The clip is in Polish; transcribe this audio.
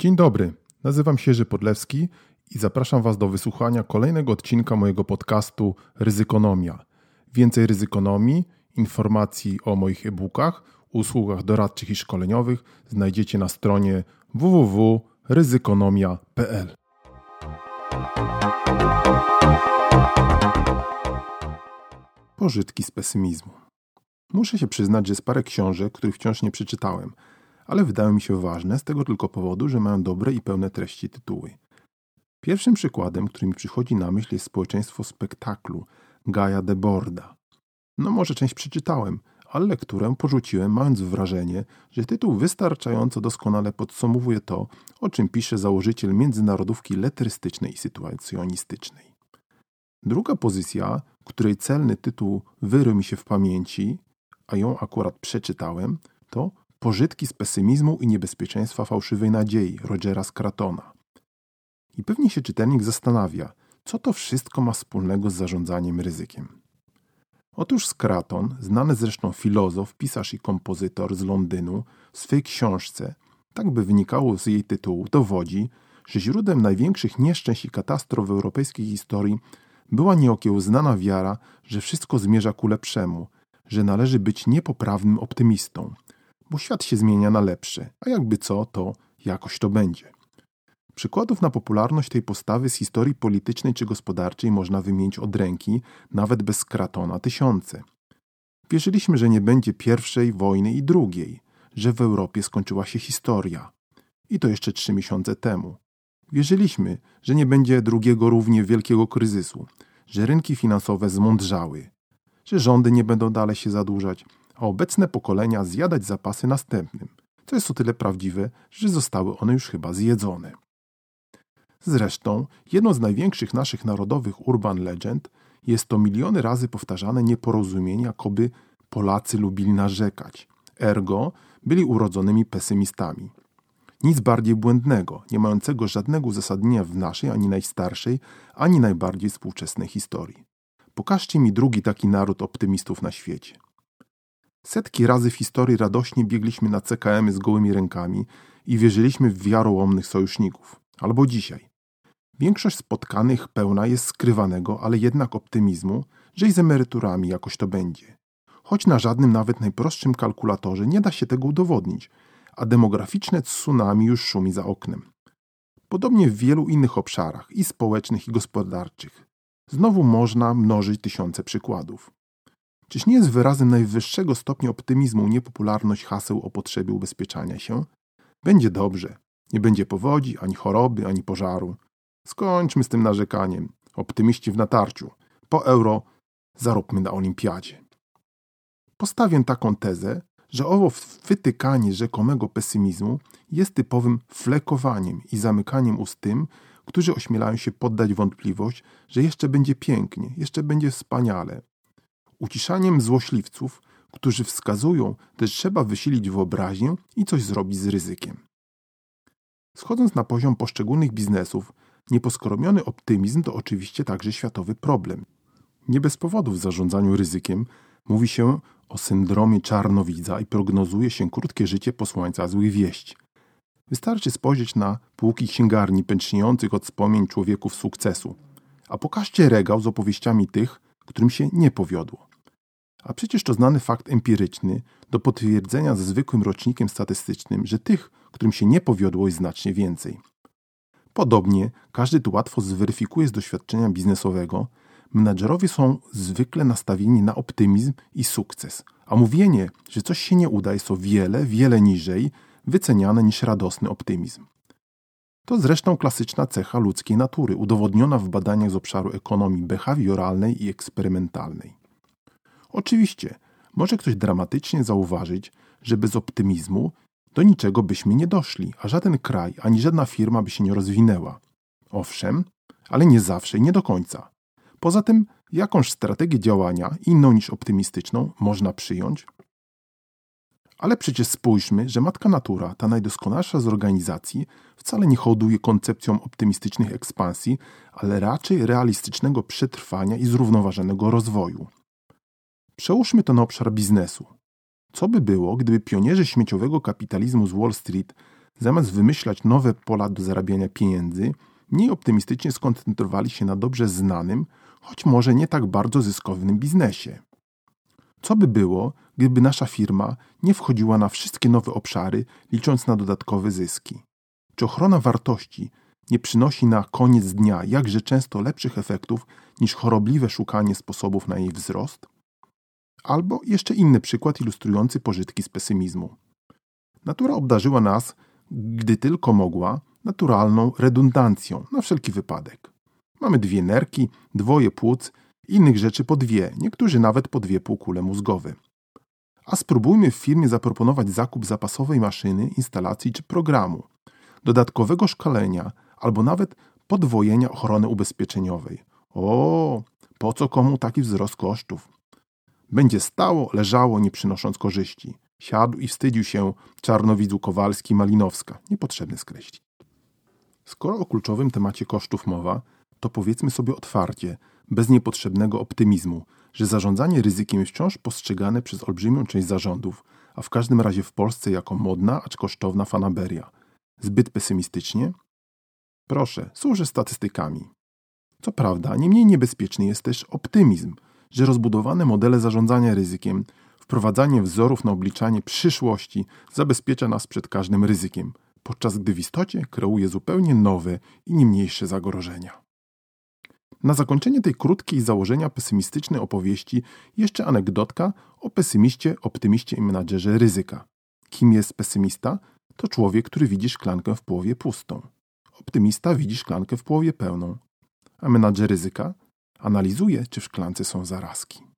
Dzień dobry, nazywam się Jerzy Podlewski i zapraszam Was do wysłuchania kolejnego odcinka mojego podcastu Ryzykonomia. Więcej ryzykonomii, informacji o moich e-bookach, usługach doradczych i szkoleniowych znajdziecie na stronie www.ryzykonomia.pl. Pożytki z pesymizmu. Muszę się przyznać, że jest parę książek, których wciąż nie przeczytałem, ale wydają mi się ważne z tego tylko powodu, że mają dobre i pełne treści tytuły. Pierwszym przykładem, który mi przychodzi na myśl jest społeczeństwo spektaklu Gaja de Borda. No może część przeczytałem, ale lekturę porzuciłem, mając wrażenie, że tytuł wystarczająco doskonale podsumowuje to, o czym pisze założyciel międzynarodówki letrystycznej i sytuacjonistycznej. Druga pozycja, której celny tytuł wyrył mi się w pamięci, a ją akurat przeczytałem, to Pożytki z pesymizmu i niebezpieczeństwa fałszywej nadziei Rogera Scratona. I pewnie się czytelnik zastanawia, co to wszystko ma wspólnego z zarządzaniem ryzykiem. Otóż Scraton, znany zresztą filozof, pisarz i kompozytor z Londynu, w swej książce, tak by wynikało z jej tytułu, dowodzi, że źródłem największych nieszczęść i katastrof w europejskiej historii była nieokiełznana wiara, że wszystko zmierza ku lepszemu, że należy być niepoprawnym optymistą, bo świat się zmienia na lepsze, a jakby co, to jakoś to będzie. Przykładów na popularność tej postawy z historii politycznej czy gospodarczej można wymienić od ręki, nawet bez kratona tysiące. Wierzyliśmy, że nie będzie pierwszej wojny i drugiej, że w Europie skończyła się historia. I to jeszcze trzy miesiące temu. Wierzyliśmy, że nie będzie drugiego równie wielkiego kryzysu, że rynki finansowe zmądrzały, że rządy nie będą dalej się zadłużać, a obecne pokolenia zjadać zapasy następnym, co jest o tyle prawdziwe, że zostały one już chyba zjedzone. Zresztą, jedną z największych naszych narodowych urban legend jest to miliony razy powtarzane nieporozumienie, jakoby Polacy lubili narzekać, ergo byli urodzonymi pesymistami. Nic bardziej błędnego, nie mającego żadnego uzasadnienia w naszej ani najstarszej, ani najbardziej współczesnej historii. Pokażcie mi drugi taki naród optymistów na świecie. Setki razy w historii radośnie biegliśmy na CKM z gołymi rękami i wierzyliśmy w wiarołomnych sojuszników. Albo dzisiaj. Większość spotkanych pełna jest skrywanego, ale jednak optymizmu, że i z emeryturami jakoś to będzie. Choć na żadnym nawet najprostszym kalkulatorze nie da się tego udowodnić, a demograficzne tsunami już szumi za oknem. Podobnie w wielu innych obszarach, i społecznych, i gospodarczych. Znowu można mnożyć tysiące przykładów. Czyż nie jest wyrazem najwyższego stopnia optymizmu niepopularność haseł o potrzebie ubezpieczania się? Będzie dobrze. Nie będzie powodzi, ani choroby, ani pożaru. Skończmy z tym narzekaniem. Optymiści w natarciu. Po euro zaróbmy na olimpiadzie. Postawię taką tezę, że owo wytykanie rzekomego pesymizmu jest typowym flekowaniem i zamykaniem ust tym, którzy ośmielają się poddać wątpliwość, że jeszcze będzie pięknie, jeszcze będzie wspaniale, uciszaniem złośliwców, którzy wskazują, że trzeba wysilić wyobraźnię i coś zrobić z ryzykiem. Schodząc na poziom poszczególnych biznesów, nieposkromiony optymizm to oczywiście także światowy problem. Nie bez powodu w zarządzaniu ryzykiem mówi się o syndromie czarnowidza i prognozuje się krótkie życie posłańca złych wieści. Wystarczy spojrzeć na półki księgarni pęczniejących od wspomnień człowieków sukcesu, a pokażcie regał z opowieściami tych, którym się nie powiodło. A przecież to znany fakt empiryczny do potwierdzenia ze zwykłym rocznikiem statystycznym, że tych, którym się nie powiodło, jest znacznie więcej. Podobnie każdy tu łatwo zweryfikuje z doświadczenia biznesowego, menadżerowie są zwykle nastawieni na optymizm i sukces, a mówienie, że coś się nie uda, jest o wiele, wiele niżej wyceniane niż radosny optymizm. To zresztą klasyczna cecha ludzkiej natury, udowodniona w badaniach z obszaru ekonomii behawioralnej i eksperymentalnej. Oczywiście, może ktoś dramatycznie zauważyć, że bez optymizmu do niczego byśmy nie doszli, a żaden kraj ani żadna firma by się nie rozwinęła. Owszem, ale nie zawsze i nie do końca. Poza tym, jakąś strategię działania, inną niż optymistyczną, można przyjąć? Ale przecież spójrzmy, że matka natura, ta najdoskonalsza z organizacji, wcale nie hoduje koncepcją optymistycznych ekspansji, ale raczej realistycznego przetrwania i zrównoważonego rozwoju. Przełóżmy to na obszar biznesu. Co by było, gdyby pionierzy śmieciowego kapitalizmu z Wall Street zamiast wymyślać nowe pola do zarabiania pieniędzy, mniej optymistycznie skoncentrowali się na dobrze znanym, choć może nie tak bardzo zyskownym biznesie. Co by było, gdyby nasza firma nie wchodziła na wszystkie nowe obszary, licząc na dodatkowe zyski? Czy ochrona wartości nie przynosi na koniec dnia jakże często lepszych efektów niż chorobliwe szukanie sposobów na jej wzrost? Albo jeszcze inny przykład ilustrujący pożytki z pesymizmu. Natura obdarzyła nas, gdy tylko mogła, naturalną redundancją na wszelki wypadek. Mamy dwie nerki, dwoje płuc, innych rzeczy po dwie, niektórzy nawet po dwie półkule mózgowe. A spróbujmy w firmie zaproponować zakup zapasowej maszyny, instalacji czy programu, dodatkowego szkolenia albo nawet podwojenia ochrony ubezpieczeniowej. O, po co komu taki wzrost kosztów? Będzie stało, leżało, nie przynosząc korzyści. Siadł i wstydził się Czarnowidzu Kowalski Malinowska. Niepotrzebny skreślić. Skoro o kluczowym temacie kosztów mowa, to powiedzmy sobie otwarcie, bez niepotrzebnego optymizmu, że zarządzanie ryzykiem jest wciąż postrzegane przez olbrzymią część zarządów, a w każdym razie w Polsce jako modna, acz kosztowna fanaberia. Zbyt pesymistycznie? Proszę, służę statystykami. Co prawda, nie mniej niebezpieczny jest też optymizm, że rozbudowane modele zarządzania ryzykiem, wprowadzanie wzorów na obliczanie przyszłości zabezpiecza nas przed każdym ryzykiem, podczas gdy w istocie kreuje zupełnie nowe i nie mniejsze zagrożenia. Na zakończenie tej krótkiej założenia pesymistycznej opowieści jeszcze anegdotka o pesymiście, optymiście i menadżerze ryzyka. Kim jest pesymista? To człowiek, który widzi szklankę w połowie pustą. Optymista widzi szklankę w połowie pełną. A menadżer ryzyka analizuje, czy w szklance są zarazki.